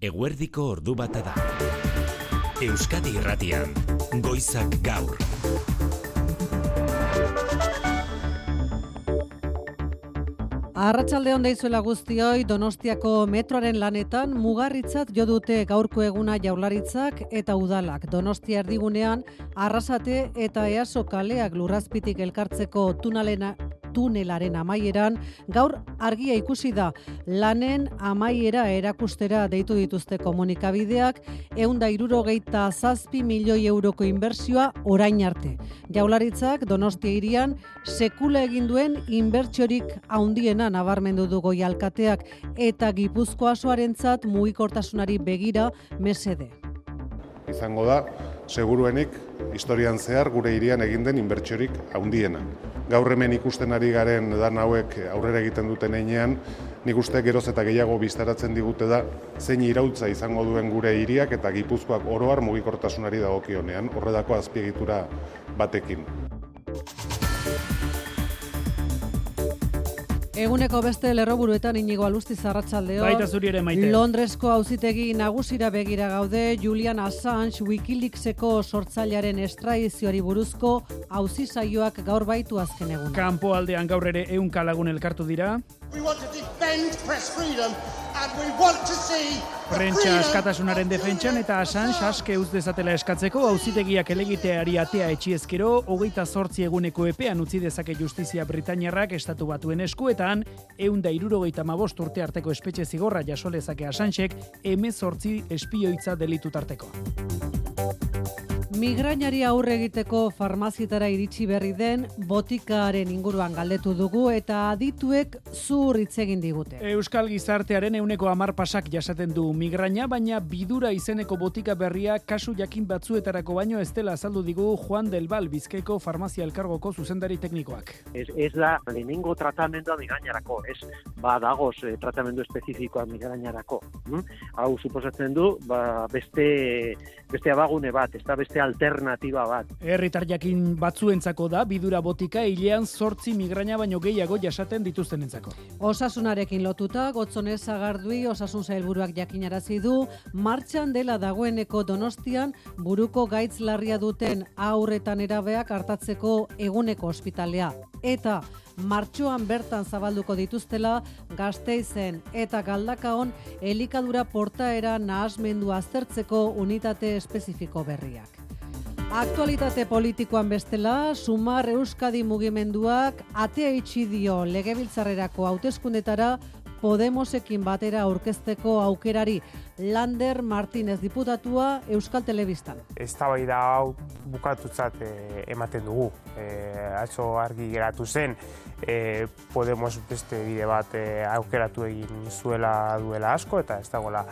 eguerdiko ordu bata da. Euskadi irratian, goizak gaur. Arratsalde on deizuela guztioi Donostiako metroaren lanetan mugarritzat jo dute gaurko eguna jaularitzak eta udalak. Donostia erdigunean arrasate eta easo kaleak lurrazpitik elkartzeko tunalena tunelaren amaieran, gaur argia ikusi da lanen amaiera erakustera deitu dituzte komunikabideak, eunda irurogeita zazpi milioi euroko inbertsioa orain arte. Jaularitzak Donostia irian sekula egin duen inbertsiorik haundiena nabarmendu du goi alkateak eta gipuzko asoarentzat mugikortasunari begira mesede. Izango da, seguruenik, historian zehar gure irian egin den inbertsiorik haundiena gaur hemen ikusten ari garen dan hauek aurrera egiten duten einean, nik uste geroz eta gehiago biztaratzen digute da zein irautza izango duen gure hiriak eta gipuzkoak oroar mugikortasunari dagokionean, horredako azpiegitura batekin. Eguneko beste lerroburuetan inigo alusti zarratxaldeo. Baita zuri ere maite. Londresko auzitegi nagusira begira gaude Julian Assange Wikileakseko sortzailearen estraizioari buruzko auzi saioak gaur baitu azken egun. Kanpo aldean gaur ere kalagun elkartu dira. We want to defend press freedom Prentsa askatasunaren defentsan eta Assange aske uz dezatela eskatzeko auzitegiak elegiteari atea etxiezkero, hogeita zortzi eguneko epean utzi dezake justizia Britainiarrak estatu batuen eskuetan, eunda irurogeita mabost urte arteko espetxe zigorra jasolezake Assangek, emezortzi espioitza delitu tarteko. Migrainari aurre egiteko farmazietara iritsi berri den botikaren inguruan galdetu dugu eta adituek zur hitz egin digute. Euskal gizartearen euneko amar pasak jasaten du migraina, baina bidura izeneko botika berria kasu jakin batzuetarako baino ez dela azaldu digu Juan del Bal Bizkaiko farmazia elkargoko zuzendari teknikoak. Ez, ez da lehenengo tratamendua migrainarako, ez ba dagoz eh, tratamendu espezifikoa migrainarako. Hm? Hau suposatzen du ba, beste beste abagune bat, ez da beste alternatiba bat. Herritar jakin batzuentzako da bidura botika hilean zortzi migraina baino gehiago jasaten dituztenentzako. Osasunarekin lotuta, gotzonez agardui osasun zailburuak jakinarazi du, martxan dela dagoeneko donostian buruko gaitz larria duten aurretan erabeak hartatzeko eguneko ospitalea. Eta martxoan bertan zabalduko dituztela gazteizen eta galdakaon elikadura portaera nahasmendu aztertzeko unitate espezifiko berriak. Aktualitate politikoan bestela, Sumar Euskadi mugimenduak atea itxi dio legebiltzarrerako hauteskundetara Podemosekin batera aurkezteko aukerari Lander Martinez diputatua Euskal Telebistan. Ez da hau bukatutzat eh, ematen dugu. E, atzo argi geratu zen, e, Podemos beste bide bat aukeratu egin zuela duela asko, eta ez dagoela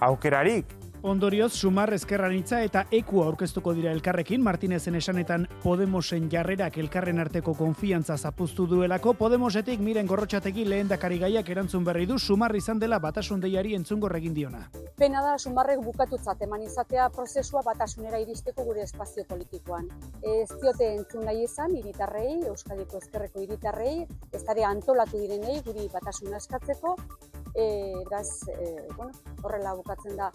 aukerarik Ondorioz, Sumar Ezkerranitza eta Eku aurkeztuko dira elkarrekin, Martinezen esanetan Podemosen jarrerak elkarren arteko konfiantza zapuztu duelako, Podemosetik miren gorrotxategi lehen dakari gaiak erantzun berri du, Sumar izan dela batasun deiari entzungo regin diona. Pena da, Sumarrek bukatutzat eman izatea prozesua batasunera iristeko gure espazio politikoan. Ez diote entzun nahi izan, iritarrei, Euskadiko Ezkerreko iritarrei, ez antolatu direnei, guri batasuna eskatzeko, e, eraz, e, bueno, horrela bukatzen da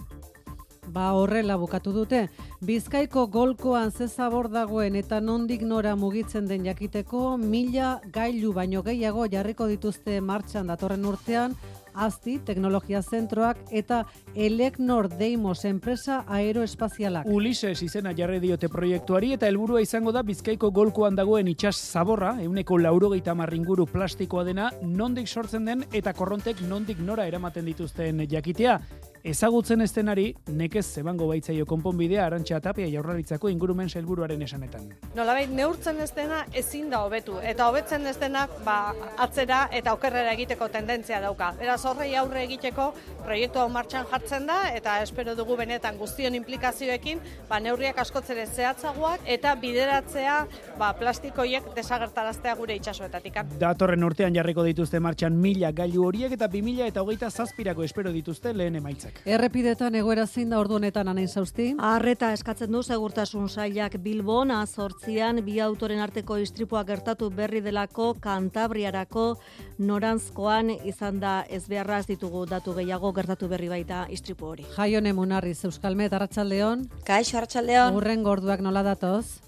Ba horrela bukatu dute, Bizkaiko golkoan zezabor dagoen eta nondik nora mugitzen den jakiteko, mila gailu baino gehiago jarriko dituzte martxan datorren urtean, Azti, teknologia zentroak eta Eleknor Deimos enpresa aeroespazialak. Ulises izena jarri diote proiektuari eta helburua izango da Bizkaiko golkoan dagoen itxas zaborra, euneko laurogeita marringuru plastikoa dena, nondik sortzen den eta korrontek nondik nora eramaten dituzten jakitea. Ezagutzen estenari, nekez zebango baitzaio konponbidea arantxa tapia jaurlaritzako ingurumen helburuaren esanetan. Nolabait neurtzen ez dena ezin da hobetu eta hobetzen ez dena ba, atzera eta okerrera egiteko tendentzia dauka. Beraz horrei aurre egiteko proiektu hau martxan jartzen da eta espero dugu benetan guztion implikazioekin ba, neurriak askotzere zehatzagoak eta bideratzea ba, plastikoiek desagertaraztea gure itxasoetatik. Datorren urtean jarriko dituzte martxan mila gailu horiek eta bi mila eta hogeita zazpirako espero dituzte lehen emaitzak. Horiek. Errepidetan egoera zein da ordu honetan anain zauzti? Arreta eskatzen du segurtasun sailak Bilbon azortzian bi autoren arteko istripua gertatu berri delako Kantabriarako norantzkoan izan da ez beharraz ditugu datu gehiago gertatu berri baita istripu hori. Jaione Munarriz Euskalmet Arratsaldeon. Kaixo Arratsaldeon. Urren gorduak nola datoz?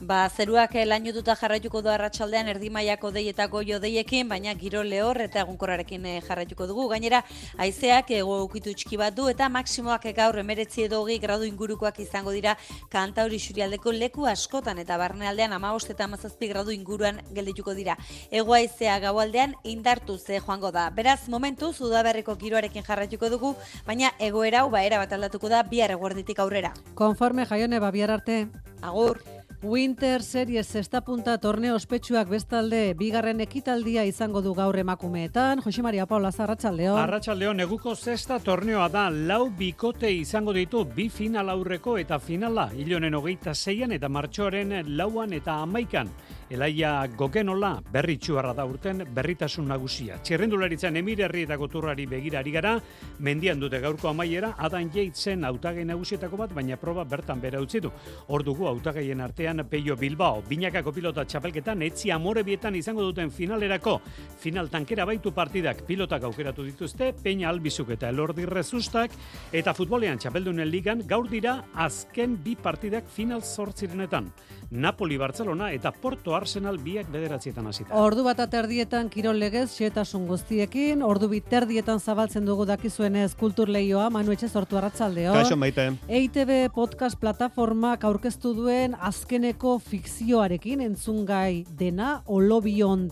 Ba, zeruak lainututa jarraituko du arratsaldean erdi mailako deietako jodeiekin, baina giro lehor eta egunkorrarekin eh, jarraituko dugu. Gainera, haizeak ego ukitu txiki bat du eta maksimoak gaur emeretzi edo hogi gradu ingurukoak izango dira kantauri xurialdeko leku askotan eta barnealdean amabost eta amazazpi gradu inguruan geldituko dira. Ego haizea gaualdean indartu ze joango da. Beraz, momentu, zudaberriko giroarekin jarraituko dugu, baina egoera hau baera bat aldatuko da bihar eguerditik aurrera. Konforme jaione babiar arte. Agur. Winter Series zesta punta torneo ospetsuak bestalde bigarren ekitaldia izango du gaur emakumeetan. Jose Maria Paula Zarratxaldeon. Arratxaldeon, eguko zesta torneoa da lau bikote izango ditu bi final aurreko eta finala. Ilonen hogeita zeian eta martxoaren lauan eta amaikan. Elaia gokenola berri txuarra da urten berritasun nagusia. Txerrendularitzan emir herri eta goturrari begirari gara, mendian dute gaurko amaiera, adan jeitzen autagei nagusietako bat, baina proba bertan bera utzi du. Hor dugu autagaien artean Peio Bilbao, binakako pilota txapelketan, etzi amore bietan izango duten finalerako. Final tankera baitu partidak pilotak aukeratu dituzte, Peña Albizuk eta Elordi Rezustak, eta futbolean txapeldunen ligan gaur dira azken bi partidak final zortzirenetan. Napoli Barcelona eta Porto Arsenal biak bederatzietan hasita. Ordu bat aterdietan kirol legez xetasun guztiekin, ordu biterdietan zabaltzen dugu dakizuenez kultur leioa, Manu Etxe sortu arratzaldeon. Kaixo maite. EITB podcast plataformak aurkeztu duen azkeneko fikzioarekin entzungai dena olobion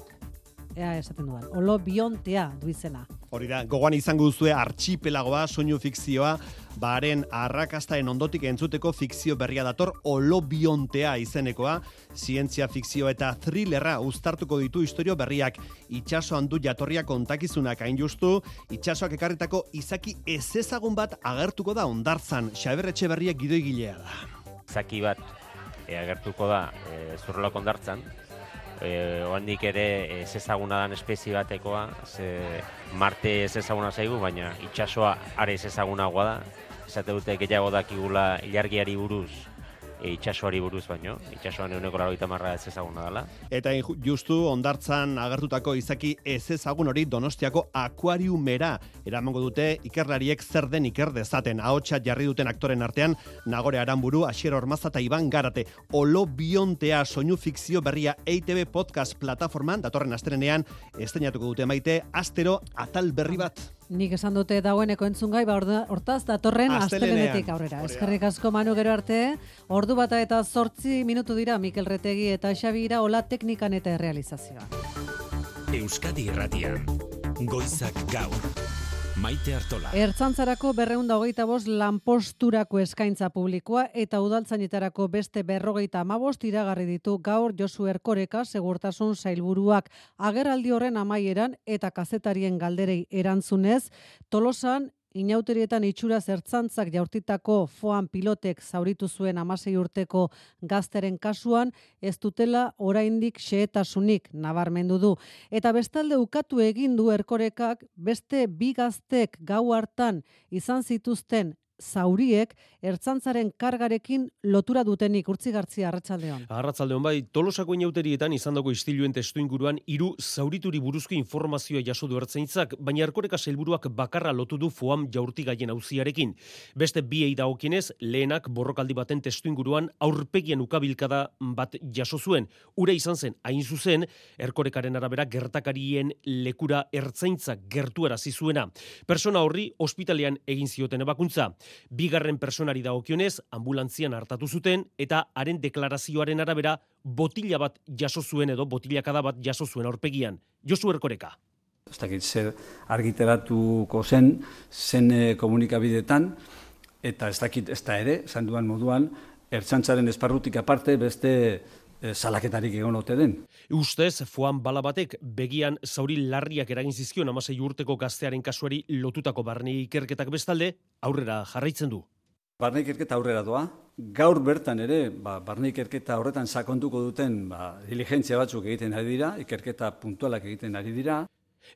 ea esaten duan, olobiontea du izena. Hori da, gogoan izango duzue archipelagoa, soinu fikzioa, baren arrakastaren ondotik entzuteko fikzio berria dator olobiontea izenekoa, zientzia fikzio eta thrillerra uztartuko ditu historio berriak, itxasoan du jatorria kontakizunak hain justu, itxasoak ekarritako izaki ez ezagun bat agertuko da ondartzan, xaberretxe berriak gidoigilea da. Izaki bat e, agertuko da e, zurrolak ondartzan, e, oandik ere ez ezaguna dan espezie batekoa, ze Marte ez ezaguna zaigu, baina itxasoa are ez ezagunagoa da. Esate dute gehiago dakigula ilargiari buruz, itxasoari buruz baino, itxasoan euneko laroita marra ez ezaguna dela. Eta justu ondartzan agertutako izaki ez ezagun hori donostiako akuariumera eramango dute ikerlariek zer den iker dezaten. Ahotsa jarri duten aktoren artean, Nagore Aramburu, Asier Ormaza eta Iban Garate. Olo biontea soinu fikzio berria EITB podcast plataforman, datorren asterenean, esteinatuko dute maite, astero atal berri bat. Nik esan dute dagoeneko entzungai, ba hortaz datorren astelenetik aurrera. Eskerrik asko Manu gero arte, ordu bata eta zortzi minutu dira Mikel Retegi eta Xabira Ola teknikan eta realizazioa. Euskadi Irratian. Goizak gaur. Maite Artola. Ertzantzarako berreunda hogeita bost lanposturako eskaintza publikoa eta udaltzainetarako beste berrogeita amabost iragarri ditu gaur Josu Erkoreka segurtasun zailburuak agerraldi horren amaieran eta kazetarien galderei erantzunez, tolosan Inauterietan itxura zertzantzak jaurtitako foan pilotek zauritu zuen amasei urteko gazteren kasuan, ez dutela oraindik xehetasunik nabarmendu du. Eta bestalde ukatu egin du erkorekak beste bi gaztek gau hartan izan zituzten zauriek ertzantzaren kargarekin lotura dutenik urtzi gartzia arratsaldeon. Arratzaldeon bai, tolosako inauterietan izan dago istiluen testu inguruan hiru zaurituri buruzko informazioa jaso du ertzaintzak, baina erkoreka helburuak bakarra lotu du foam jaurti gaien auziarekin. Beste biei dagokienez, lehenak borrokaldi baten testu inguruan aurpegien ukabilkada bat jaso zuen. Ura izan zen, hain zuzen, erkorekaren arabera gertakarien lekura ertzaintza gertuarazi zuena. Persona horri ospitalean egin zioten ebakuntza. Bigarren personari dagokionez, ambulantzian hartatu zuten eta haren deklarazioaren arabera botila bat jaso zuen edo botilakada bat jaso zuen aurpegian. Josu Erkoreka. ez dakit zer argitaratuko zen, zen eh, komunikabidetan, eta ez dakit ez da ere, esan duan moduan, ertsantzaren esparrutik aparte beste salaketarik egon ote den. Ustez, foan bala batek begian zauri larriak eragin zizkion amasei urteko gaztearen kasuari lotutako barne ikerketak bestalde, aurrera jarraitzen du. Barne ikerketa aurrera doa, gaur bertan ere, ba, barne ikerketa horretan sakontuko duten ba, diligentzia batzuk egiten ari dira, ikerketa puntualak egiten ari dira,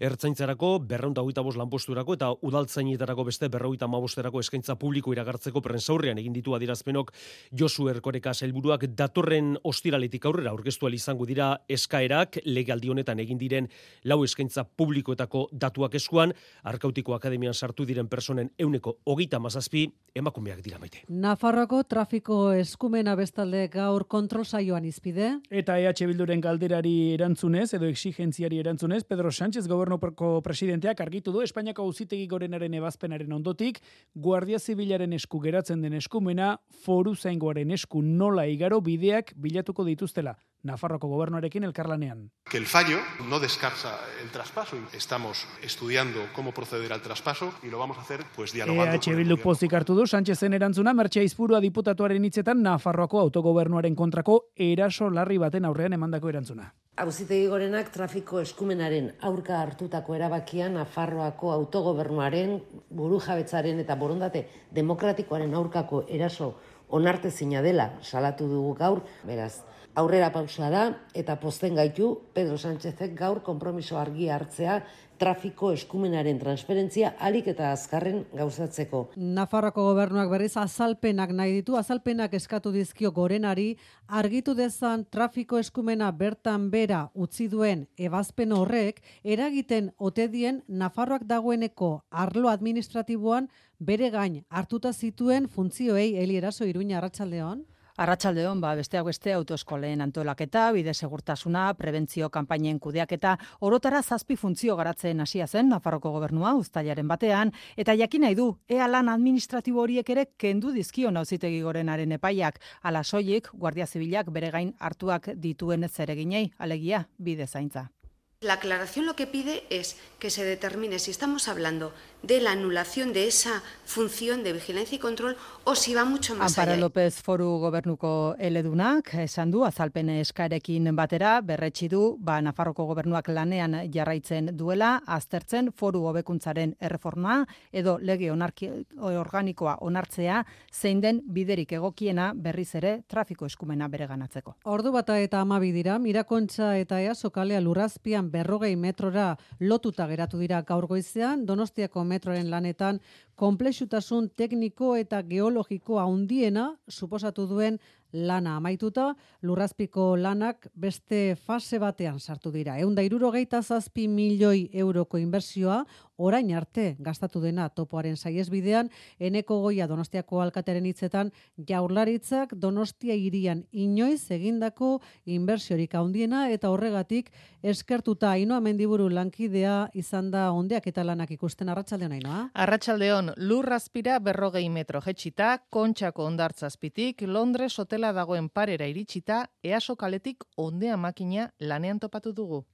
Ertzaintzarako berreunda hogeita bost lanposturako eta udaltzainetarako beste berrogeita mabosterako eskaintza publiko iragartzeko prensaurrean egin ditu adirazpenok Josu Erkoreka helburuak datorren ostiraletik aurrera aurkeztu izango dira eskaerak legaldi honetan egin diren lau eskaintza publikoetako datuak eskuan Arkautiko Akademian sartu diren personen euneko hogeita mazazpi emakumeak dira maite. Nafarroko trafiko eskumena bestalde gaur kontrol saioan izpide. Eta EH Bilduren galderari erantzunez edo exigentziari erantzunez Pedro Sánchez gobernuko presidenteak argitu du Espainiako auzitegi gorenaren ebazpenaren ondotik Guardia Zibilaren esku geratzen den eskumena foru zaingoaren esku nola igaro bideak bilatuko dituztela. Nafarroko gobernuarekin elkarlanean. Que el fallo no descarsa el traspaso. Estamos estudiando cómo proceder al traspaso y lo vamos a hacer pues dialogando. EH Bildu pozik hartu du Sánchezen erantzuna Mertxe Izpurua diputatuaren hitzetan Nafarroako autogobernuaren kontrako eraso larri baten aurrean emandako erantzuna. Auzitegi gorenak trafiko eskumenaren aurka hartutako erabakia Nafarroako autogobernuaren burujabetzaren eta borondate demokratikoaren aurkako eraso onartezina dela salatu dugu gaur, beraz, aurrera pausa da eta posten gaitu Pedro Sánchezek gaur konpromiso argi hartzea trafiko eskumenaren transferentzia alik eta azkarren gauzatzeko. Nafarroko gobernuak berriz azalpenak nahi ditu, azalpenak eskatu dizkio gorenari, argitu dezan trafiko eskumena bertan bera utzi duen ebazpen horrek, eragiten otedien Nafarroak dagoeneko arlo administratiboan bere gain hartuta zituen funtzioei helieraso iruña arratsaldeon. Arratsaldeon ba besteak beste autoeskolen antolaketa, bide segurtasuna, prebentzio kanpainen kudeaketa, orotara zazpi funtzio garatzen hasia zen Nafarroko gobernua uztailaren batean eta jakin nahi du ea lan administratibo horiek ere kendu dizkio nauzitegi gorenaren epaiak, ala soilik Guardia Zibilak bere gain hartuak dituen zereginei, alegia bide zaintza. La aclaración lo que pide es que se determine si estamos hablando de la anulación de esa función de vigilancia y control o si va mucho más Amparo allá. López foru gobernuko eledunak esan du azalpen eskarekin batera berretsi du ba Nafarroko gobernuak lanean jarraitzen duela aztertzen foru hobekuntzaren erreforma edo lege onarki, organikoa onartzea zein den biderik egokiena berriz ere trafiko eskumena bereganatzeko. Ordu bata eta amabi dira, Mirakontxa eta Easo kalea lurrazpian berrogei metrora lotuta geratu dira gaur goizean, Donostiako metroren lanetan konplexutasun tekniko eta geologiko handiena suposatu duen lana amaituta, lurrazpiko lanak beste fase batean sartu dira. Eunda irurogeita zazpi milioi euroko inbersioa, orain arte gastatu dena topoaren saiesbidean, eneko goia donostiako alkateren hitzetan, jaurlaritzak donostia irian inoiz egindako inbersiorik handiena eta horregatik eskertuta inoa mendiburu lankidea izan da ondeak eta lanak ikusten arratsaldean ainoa. Arratsaldeon lurrazpira berrogei metro jetxita, kontxako ondartzazpitik, Londres hotela dagoen parera iritsita, easo kaletik ondea makina lanean topatu dugu.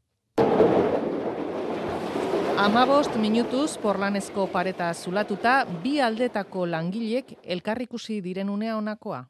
Amabost minutuz porlanezko pareta zulatuta, bi aldetako langilek elkarrikusi diren unea honakoa.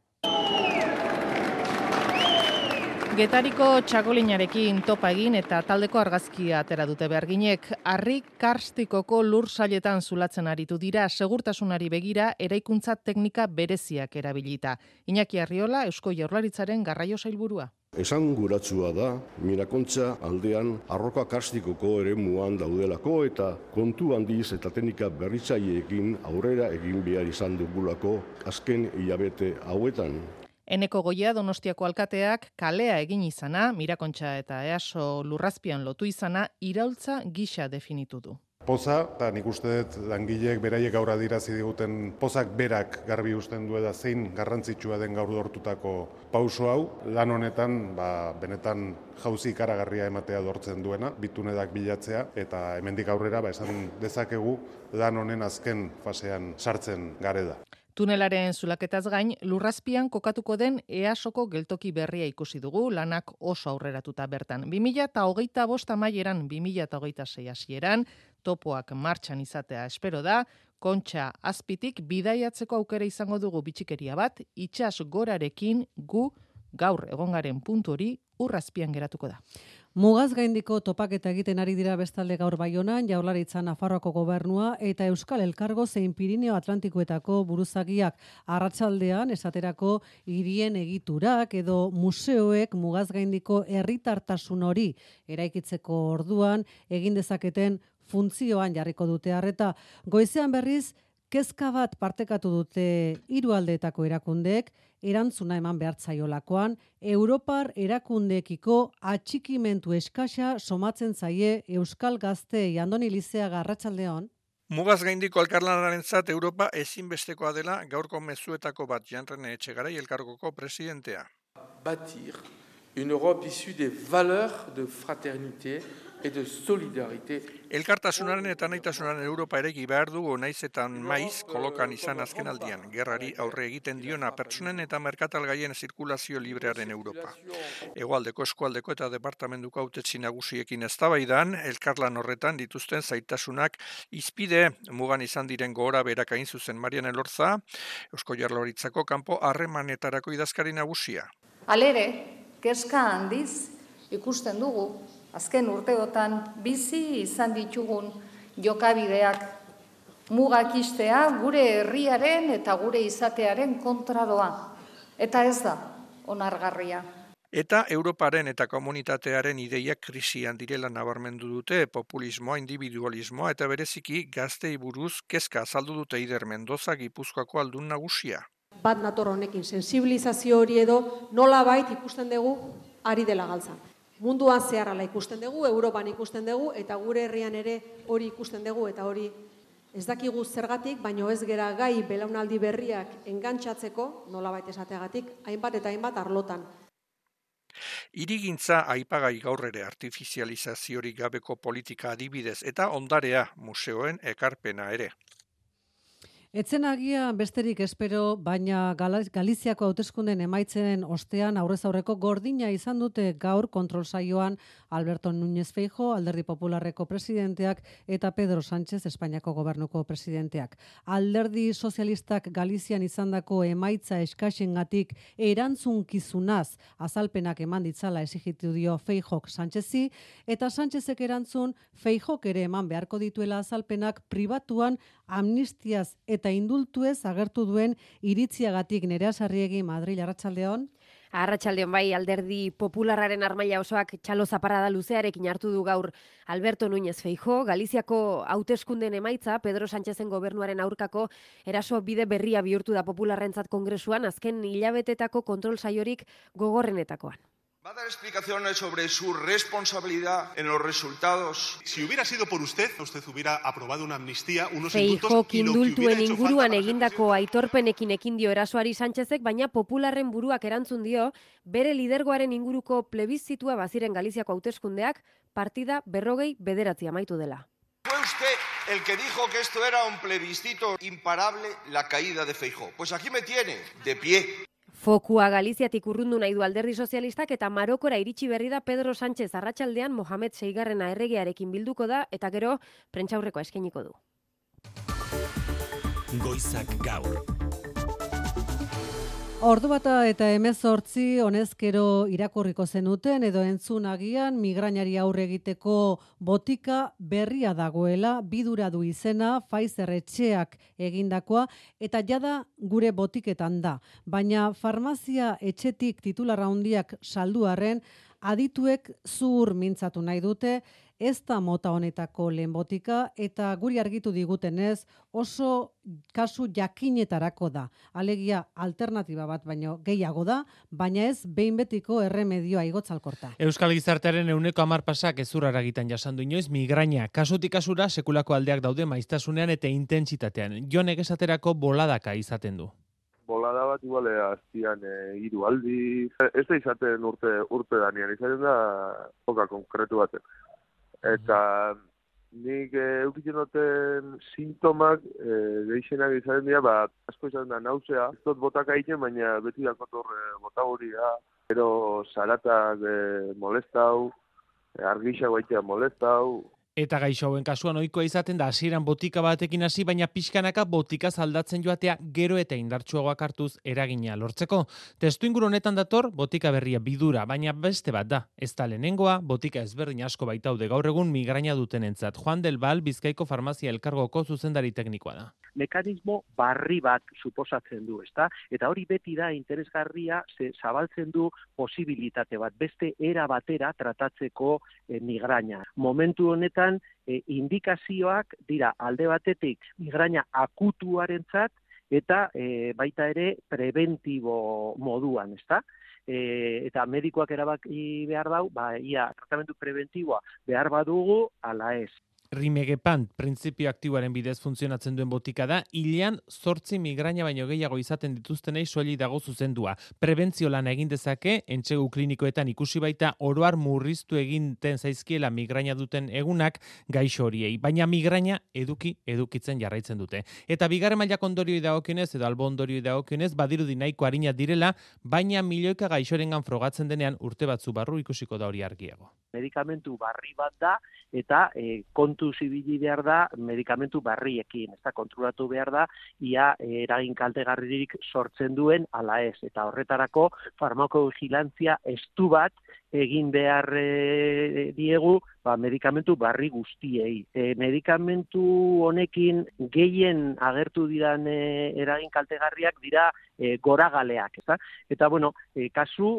Getariko txakolinarekin topa egin eta taldeko argazkia atera dute beharginek, harri karstikoko lur sailetan zulatzen aritu dira segurtasunari begira eraikuntza teknika bereziak erabilita. Iñaki Arriola, Eusko Jaurlaritzaren garraio sailburua. Esan guratsua da, mirakontza aldean arroka kastikoko ere muan daudelako eta kontu handiz eta teknika berritzaileekin aurrera egin behar izan dugulako azken hilabete hauetan. Eneko goia Donostiako alkateak kalea egin izana, mirakontxa eta easo lurrazpian lotu izana, iraultza gisa definitu du. Poza, eta nik uste dut langileek beraiek gaur adirazi diguten pozak berak garbi usten du da zein garrantzitsua den gaur dortutako pauso hau. Lan honetan, ba, benetan jauzi ikaragarria ematea dortzen duena, bitunedak bilatzea, eta hemendik aurrera, ba, esan dezakegu lan honen azken fasean sartzen gare da. Tunelaren zulaketaz gain, lurrazpian kokatuko den easoko geltoki berria ikusi dugu, lanak oso aurreratuta bertan. 2000 eta hogeita bost amaieran, 2000 eta hogeita hasieran, topoak martxan izatea espero da, kontxa azpitik bidaiatzeko aukera izango dugu bitxikeria bat, itxas gorarekin gu gaur egongaren puntu hori urrazpian geratuko da. Mugaz gaindiko topaketa egiten ari dira bestalde gaur baionan, jaularitza Nafarroako gobernua eta Euskal Elkargo zein Pirineo Atlantikoetako buruzagiak arratsaldean esaterako hirien egiturak edo museoek mugaz gaindiko herritartasun hori eraikitzeko orduan egin dezaketen funtzioan jarriko dute harreta. Goizean berriz, kezka bat partekatu dute hiru aldeetako erakundeek, erantzuna eman behartzaiolakoan, Europar erakundeekiko atxikimentu eskasa somatzen zaie Euskal Gazte Andoni Lizea Garratsaldeon. Mugaz gaindiko elkarlanaren zat Europa ezinbestekoa dela gaurko mezuetako bat janrene etxegarai elkargoko presidentea. Batir une Europe issue des valeurs de fraternité et de solidarité. Elkartasunaren eta naitasunaren Europa eregi behar dugu naizetan maiz kolokan izan azken aldian. Gerrari aurre egiten diona pertsonen eta merkatalgaien zirkulazio librearen Europa. Egoaldeko eskualdeko eta departamentuko autetzi nagusiekin eztabaidan, elkarlan horretan dituzten zaitasunak izpide mugan izan diren gora berak hain zuzen Marian Elorza, Eusko Jarloritzako kanpo harremanetarako idazkari nagusia. Alere, keska handiz ikusten dugu azken urteotan bizi izan ditugun jokabideak mugak istea gure herriaren eta gure izatearen kontradoa. Eta ez da, onargarria. Eta Europaren eta komunitatearen ideiak krisian direla nabarmendu dute populismoa, individualismoa eta bereziki gaztei buruz kezka azaldu dute Ider Mendoza Gipuzkoako aldun nagusia. Bat nator honekin sensibilizazio hori edo nola bait ikusten dugu ari dela galtza munduan zeharrala ikusten dugu, Europan ikusten dugu, eta gure herrian ere hori ikusten dugu, eta hori ez dakigu zergatik, baino ez gera gai belaunaldi berriak engantsatzeko, nola baita esateagatik, hainbat eta hainbat arlotan. Irigintza aipagai gaur ere artifizializaziorik gabeko politika adibidez eta ondarea museoen ekarpena ere. Etzen agia besterik espero, baina Galiziako hauteskunden emaitzen ostean aurrez aurreko gordina izan dute gaur kontrol saioan Alberto Núñez Feijo, Alderdi Popularreko presidenteak eta Pedro Sánchez, Espainiako gobernuko presidenteak. Alderdi Sozialistak Galizian izandako emaitza eskaxengatik erantzun kizunaz azalpenak eman ditzala esigitu dio Feijok Sánchezi, eta Sánchezek erantzun Feijok ere eman beharko dituela azalpenak pribatuan amnistiaz eta indultuez agertu duen iritziagatik nerea sarriegi Madrid Arratsaldeon. Arratxaldeon bai, alderdi popularraren armaila osoak txalo zaparada luzearekin hartu du gaur Alberto Núñez Feijo, Galiziako hauteskunden emaitza, Pedro Sánchezen gobernuaren aurkako eraso bide berria bihurtu da popularrentzat kongresuan, azken hilabetetako kontrol saiorik gogorrenetakoan. Va a dar explicaciones sobre su responsabilidad en los resultados. Si hubiera sido por usted, usted hubiera aprobado una amnistía, unos indultos... indultuen inguruan egindako aitorpenekin ekin dio erasoari Sánchezek, baina popularren buruak erantzun dio, bere lidergoaren inguruko plebizitua baziren Galiziako hauteskundeak partida berrogei bederatzi amaitu dela. Fue usted el que dijo que esto era un plebiscito imparable la caída de Feijó. Pues aquí me tiene, de pie. Fokua Galiziatik urrundu nahi du alderdi sozialistak eta Marokora iritsi berri da Pedro Sánchez arratsaldean Mohamed Seigarrena erregearekin bilduko da eta gero prentsaurreko eskainiko du. Goizak gaur. Ordu bata eta emezortzi honezkero irakurriko zenuten edo entzun agian migrainari aurre egiteko botika berria dagoela bidura du izena Pfizer etxeak egindakoa eta jada gure botiketan da. Baina farmazia etxetik titularra handiak salduarren adituek zur mintzatu nahi dute ez da mota honetako lehen botika eta guri argitu digutenez oso kasu jakinetarako da. Alegia alternatiba bat baino gehiago da, baina ez behin betiko erremedioa igotzalkorta. Euskal Gizartearen euneko amar pasak ezurara egiten jasandu inoiz migraina. Kasutik kasura sekulako aldeak daude maiztasunean eta intentsitatean. Jonek esaterako boladaka izaten du bolada bat igual aztian e, hiru aldi. Ez da izaten urte, urte danian, izaten da poka konkretu baten eta nik e, eukitzen duten sintomak e, gehixenak izan dira, ba, asko izan da nausea. Ez dut botak egiten, baina beti da kotor e, bota hori da. Pero zaratak e, molestau, e, argixa guaitea molestau. Eta gaixo hauen kasuan ohikoa izaten da hasieran botika batekin hasi baina pixkanaka botika aldatzen joatea gero eta indartsuagoak hartuz eragina lortzeko. Testu inguru honetan dator botika berria bidura, baina beste bat da. Ez da lehenengoa, botika ezberdin asko baitaude gaur egun migraina dutenentzat. Juan del Bal, Bizkaiko Farmazia Elkargoko zuzendari teknikoa da. Mekanismo barri bat suposatzen du, ezta? Eta hori beti da interesgarria ze zabaltzen du posibilitate bat beste era batera tratatzeko e, migraina. Momentu honetan e, indikazioak dira alde batetik migraina akutuarentzat eta e, baita ere preventibo moduan, ezta? E, eta medikoak erabaki behar dau, ba, ia, tratamendu preventiboa behar badugu, ala ez. Rimegepan, printzipio aktiboaren bidez funtzionatzen duen botika da, hilean zortzi migraina baino gehiago izaten dituztenei soili dago zuzendua. Prebentzio lan egin dezake, entxegu klinikoetan ikusi baita oroar murriztu eginten zaizkiela migraina duten egunak gaixo horiei, baina migraina eduki edukitzen jarraitzen dute. Eta bigarren mailak ondorioi dagokionez edo albo ondorioi dagokionez badirudi nahiko harina direla, baina milioika gaixorengan frogatzen denean urte batzu barru ikusiko da hori argiago. Medikamentu barri bat da eta e, kontu zibili behar da medikamentu barriekin, ez da, kontrolatu behar da, ia eragin kaltegarririk sortzen duen ala ez, eta horretarako farmakovigilantzia estu bat egin behar e, diegu ba, medikamentu barri guztiei. E, medikamentu honekin gehien agertu diran e, eragin kaltegarriak dira e, goragaleak, ezta? Eta bueno, e, kasu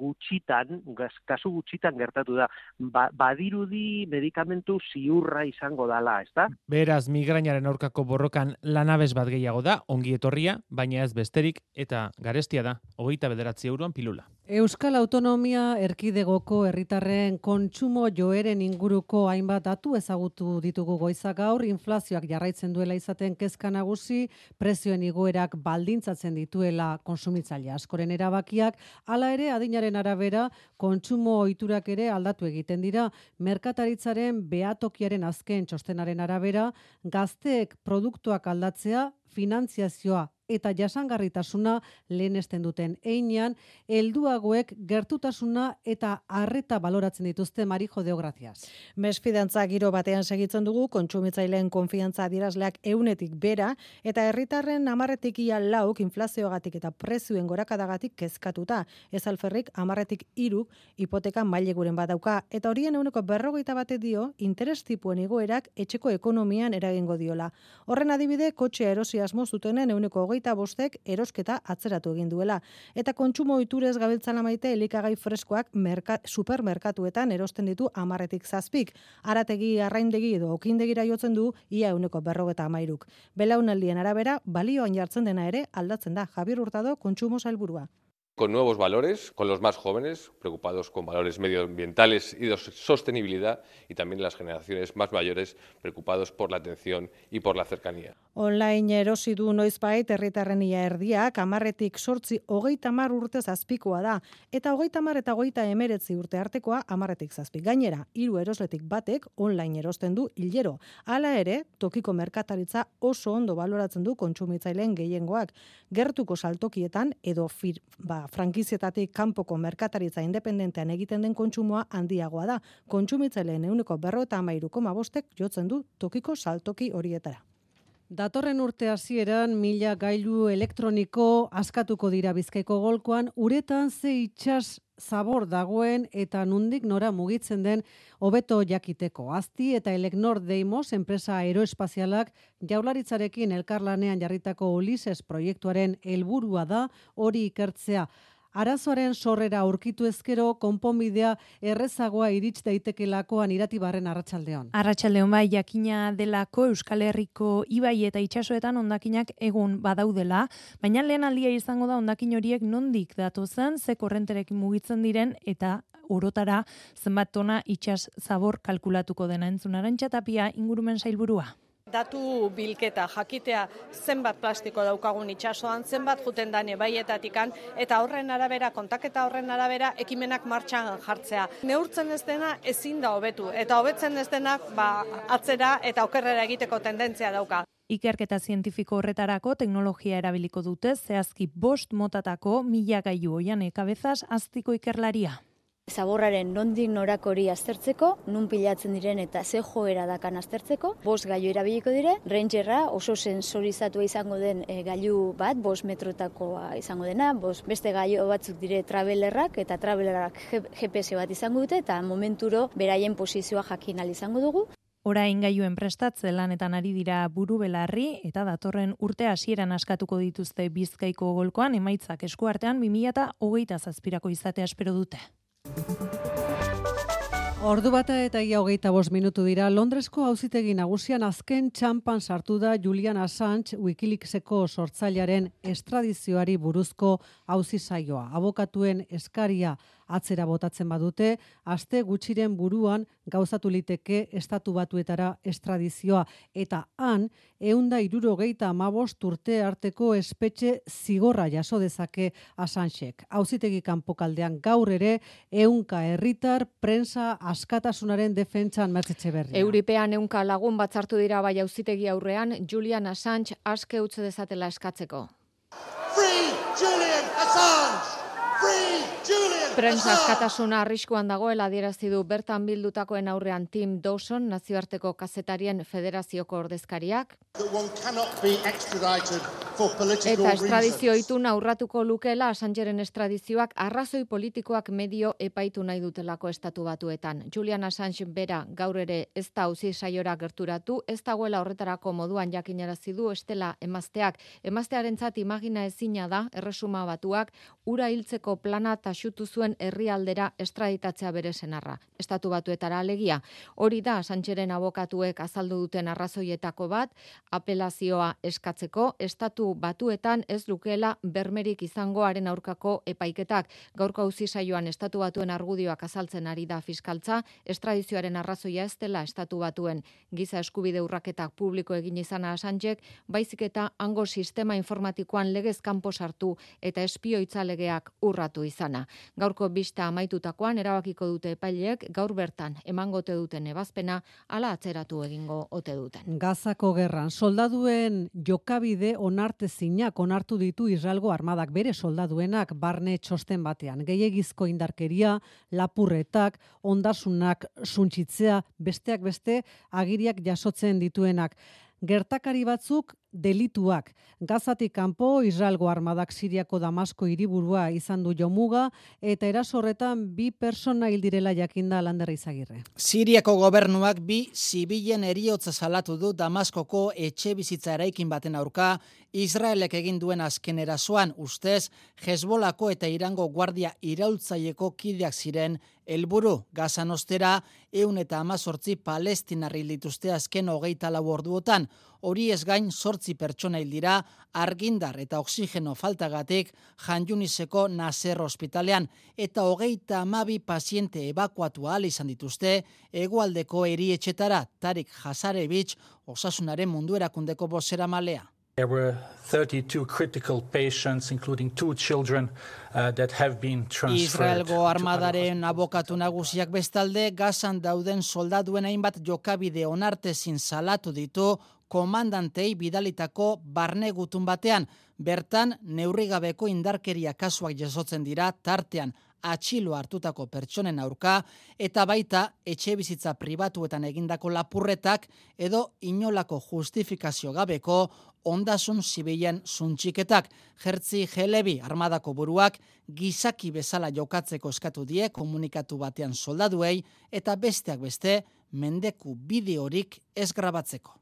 gutxitan, kasu gutxitan gertatu da, ba, badirudi medikamentu ziurra izango dala, ezta? Beraz, migrainaren aurkako borrokan lanabez bat gehiago da, ongi etorria, baina ez besterik, eta garestia da, hogeita bederatzi euroan pilula. Euskal Autonomia Erkidegoko herritarren kontsumo joeren inguruko hainbat datu ezagutu ditugu goizak gaur, inflazioak jarraitzen duela izaten kezka nagusi, prezioen igoerak baldintzatzen dituela konsumitzaile askoren erabakiak, hala ere adinaren arabera kontsumo ohiturak ere aldatu egiten dira, merkataritzaren behatokiaren azken txostenaren arabera, gazteek produktuak aldatzea, finantziazioa eta jasangarritasuna lehenesten duten einean, helduagoek gertutasuna eta harreta baloratzen dituzte Marijo Deograziaz. Mesfidantza giro batean segitzen dugu, kontsumitzaileen konfiantza adierazleak eunetik bera, eta herritarren amarretik ia lauk inflazioagatik eta prezioen gorakadagatik kezkatuta. Ez alferrik amarretik iruk hipoteka maileguren badauka, eta horien euneko berrogeita bate dio, interes tipuen igoerak etxeko ekonomian eragingo diola. Horren adibide, kotxe erosi asmo zutenen euneko hogeita bostek erosketa atzeratu egin duela. Eta kontsumo ohiturez gabiltzan amaite elikagai freskoak merka, supermerkatuetan erosten ditu amarretik zazpik. Arategi, arraindegi edo okindegira jotzen du ia euneko berrogeta amairuk. Belaunaldien arabera, balioan jartzen dena ere aldatzen da Javier Hurtado kontsumo zailburua con nuevos valores, con los más jóvenes, preocupados con valores medioambientales y de sostenibilidad, y también las generaciones más mayores, preocupados por la atención y por la cercanía. Online erosi du noizbait herritarren ia erdiak, amarretik sortzi hogeita mar urte zazpikoa da, eta hogeita mar eta hogeita emeretzi urte artekoa amarretik zazpik. Gainera, hiru erosletik batek online erosten du hilero. Hala ere, tokiko merkataritza oso ondo baloratzen du kontsumitzaileen gehiengoak. Gertuko saltokietan edo fir, ba, frankizietatik kanpoko merkataritza independentean egiten den kontsumoa handiagoa da. Kontsumitzaileen euneko berro eta amairu bostek jotzen du tokiko saltoki horietara. Datorren urte hasieran mila gailu elektroniko askatuko dira bizkaiko golkoan, uretan ze itxas zabor dagoen eta nundik nora mugitzen den hobeto jakiteko. Azti eta Eleknor Deimos enpresa aeroespazialak jaularitzarekin elkarlanean jarritako Ulises proiektuaren helburua da hori ikertzea. Arazoaren sorrera aurkitu ezkero konponbidea errezagoa irits daitekeelakoan iratibarren arratsaldeon. Arratsaldeon bai jakina delako Euskal Herriko ibai eta itsasoetan hondakinak egun badaudela, baina lehen aldia izango da hondakin horiek nondik datozen, ze korrenterekin mugitzen diren eta orotara zenbat tona itsas zabor kalkulatuko dena entzunaren txatapia ingurumen sailburua datu bilketa jakitea zenbat plastiko daukagun itsasoan, zenbat juten dane baietatikan, eta horren arabera, kontaketa horren arabera, ekimenak martxan jartzea. Neurtzen ez dena ezin da hobetu, eta hobetzen ez denak ba, atzera eta okerrera egiteko tendentzia dauka. Ikerketa zientifiko horretarako teknologia erabiliko dute, zehazki bost motatako mila gaiu oian ekabezaz aztiko ikerlaria. Zaborraren nondik norakori aztertzeko, nun pilatzen diren eta ze joera dakan aztertzeko, bos gailu erabiliko dire, rangerra oso sensorizatua izango den e, gailu bat, bos metrotakoa izango dena, bos beste gailu batzuk dire travelerrak eta travelerrak GPS bat izango dute eta momenturo beraien posizioa jakin izango dugu. Orain gailuen prestatze lanetan ari dira buru belarri eta datorren urte hasieran askatuko dituzte Bizkaiko golkoan emaitzak eskuartean 2027 zazpirako izatea espero dute. Ordu bata eta ia hogeita bost minutu dira, Londresko hauzitegi nagusian azken txampan sartu da Julian Assange Wikileakseko sortzailaren estradizioari buruzko hauzi saioa. Abokatuen eskaria atzera botatzen badute, aste gutxiren buruan gauzatu liteke estatu batuetara estradizioa. Eta han, eunda irurogeita amabost urte arteko espetxe zigorra jaso dezake asansek. Hauzitegi kanpokaldean gaur ere, eunka herritar prensa askatasunaren defentsan mertzetxe berri. Euripean eunka lagun batzartu dira bai hauzitegi aurrean, Julian Assange aske utze dezatela eskatzeko. Free Julian Assange! Prensa askatasuna arriskuan dagoela adierazi du bertan bildutakoen aurrean Tim Dawson nazioarteko kazetarien federazioko ordezkariak. Eta estradizio itun aurratuko lukela Assangeren estradizioak arrazoi politikoak medio epaitu nahi dutelako estatu batuetan. Julian Assange bera gaur ere ez da uzi saiora gerturatu, ez dagoela horretarako moduan jakinarazi du estela emazteak. Emaztearentzat imagina ezina da erresuma batuak ura hiltzeko plana taxutu zuen herrialdera estraditatzea bere senarra. Estatu batuetara alegia. Hori da Sancheren abokatuek azaldu duten arrazoietako bat, apelazioa eskatzeko estatu batuetan ez lukela bermerik izangoaren aurkako epaiketak. Gaurko auzi saioan estatu batuen argudioak azaltzen ari da fiskaltza, estradizioaren arrazoia ez dela estatu batuen giza eskubide urraketak publiko egin izana Assangeek, baizik eta hango sistema informatikoan legez kanpo sartu eta espioitza legeak urratu izana. Gaurko bista amaitutakoan erabakiko dute epaileek gaur bertan emangote duten ebazpena ala atzeratu egingo ote duten. Gazako gerran soldaduen jokabide onarte zinak onartu ditu Israelgo armadak bere soldaduenak barne txosten batean. Gehiegizko indarkeria, lapurretak, ondasunak suntxitzea, besteak beste agiriak jasotzen dituenak. Gertakari batzuk delituak. Gazatik kanpo Israelgo armadak Siriako Damasko hiriburua izan du jomuga eta erasorretan bi persona hil direla jakinda Lander Izagirre. Siriako gobernuak bi zibilen eriotza salatu du Damaskoko etxe bizitza eraikin baten aurka Israelek egin duen azken erasoan ustez Hezbolako eta Irango guardia iraultzaieko kideak ziren helburu Gazan ostera eun eta amazortzi palestinarri dituzte azken hogeita lau orduotan hori ez gain sortzi pertsona hil dira argindar eta oksigeno faltagatik janjuniseko nazer ospitalean eta hogeita amabi paziente evakuatu ahal izan dituzte egualdeko erietxetara Tarik Hasarevich osasunaren mundu erakundeko bozera malea. There were 32 critical patients, including two children, uh, that have been transferred. Israelgo armadaren abokatu nagusiak bestalde, gazan dauden soldaduen hainbat jokabide onartezin salatu ditu komandantei bidalitako barne gutun batean. Bertan, neurrigabeko indarkeria kasuak jasotzen dira tartean atxilo hartutako pertsonen aurka eta baita etxe bizitza pribatuetan egindako lapurretak edo inolako justifikazio gabeko ondasun zibilen zuntxiketak. Jertzi Gelebi armadako buruak gizaki bezala jokatzeko eskatu die komunikatu batean soldaduei eta besteak beste mendeku bideorik ez grabatzeko.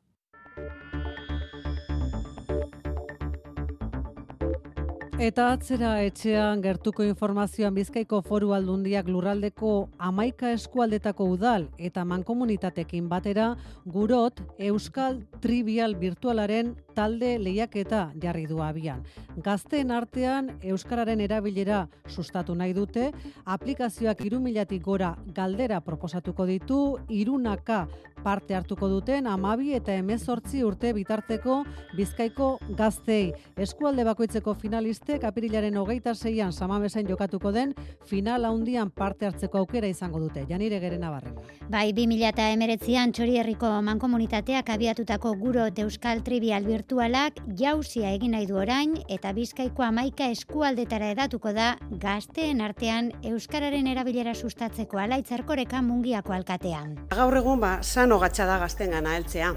Eta atzera etxean gertuko informazioan Bizkaiko Foru Aldundiak lurraldeko amaika eskualdetako udal eta mankomunitatekin batera gurot Euskal Trivial Virtualaren talde lehiaketa jarri du abian. Gazteen artean Euskararen erabilera sustatu nahi dute, aplikazioak irumilatik gora galdera proposatuko ditu, irunaka parte hartuko duten amabi eta emezortzi urte bitarteko Bizkaiko gaztei. Eskualde bakoitzeko finalistek apirilaren hogeita zeian samabezen jokatuko den final handian parte hartzeko aukera izango dute. Janire geren abarren. Bai, 2000 eta emeretzian txori herriko mankomunitateak abiatutako guro Euskal Trivial Virtual intelektualak jausia egin nahi du orain eta bizkaiko amaika eskualdetara edatuko da gazteen artean Euskararen erabilera sustatzeko alaitzarkoreka mungiako alkatean. Gaur egun ba, sano gatsa da gazten gana heltzea.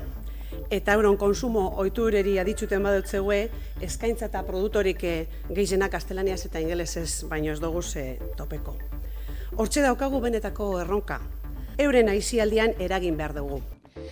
Eta euron konsumo oitureri aditzuten badutzeue, eskaintza eta produktorik eh, gehienak gaztelaniaz eta ingelesez baino ez dugu ze topeko. Hortxe daukagu benetako erronka. Euren aizialdian eragin behar dugu.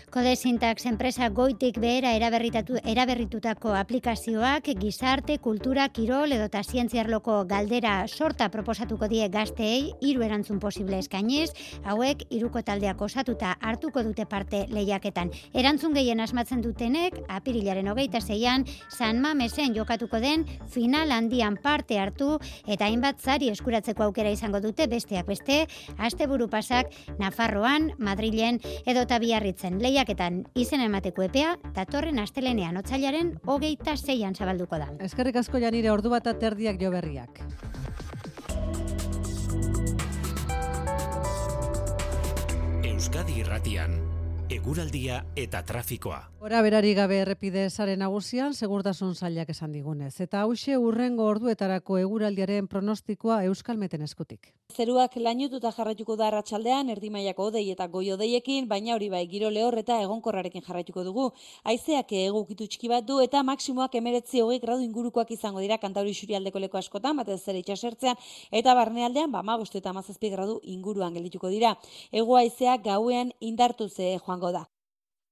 Kode Syntax enpresa goitik behera eraberritatu, eraberritutako aplikazioak gizarte, kultura, kirol edo eta zientziarloko galdera sorta proposatuko die gazteei hiru erantzun posible eskainiz, hauek hiruko taldeak osatuta hartuko dute parte lehiaketan. Erantzun gehien asmatzen dutenek, apirilaren hogeita zeian, San Mamesen jokatuko den final handian parte hartu eta hainbat zari eskuratzeko aukera izango dute besteak beste, asteburu pasak Nafarroan, Madrilen edo eta biarritzen lehiaketan izen emateko epea, datorren astelenean otzailaren hogeita zeian zabalduko da. Eskerrik asko janire ordu bat aterdiak jo berriak. Euskadi irratian, eguraldia eta trafikoa. Ora berari gabe errepide sare nagusian segurtasun sailak esan digunez eta hauxe urrengo orduetarako eguraldiaren pronostikoa Euskalmeten eskutik. Zeruak lainututa jarraituko da arratsaldean erdi mailako eta goi odeiekin, baina hori bai giro lehor eta egonkorrarekin jarraituko dugu. Haizeak egukitu txiki bat du eta maksimoak 19 gradu ingurukoak izango dira kantauri xurialdeko leko askotan, batez ere itsasertzean eta barnealdean ba 15 eta 17 gradu inguruan geldituko dira. Ego haizeak gauean indartu ze joango da.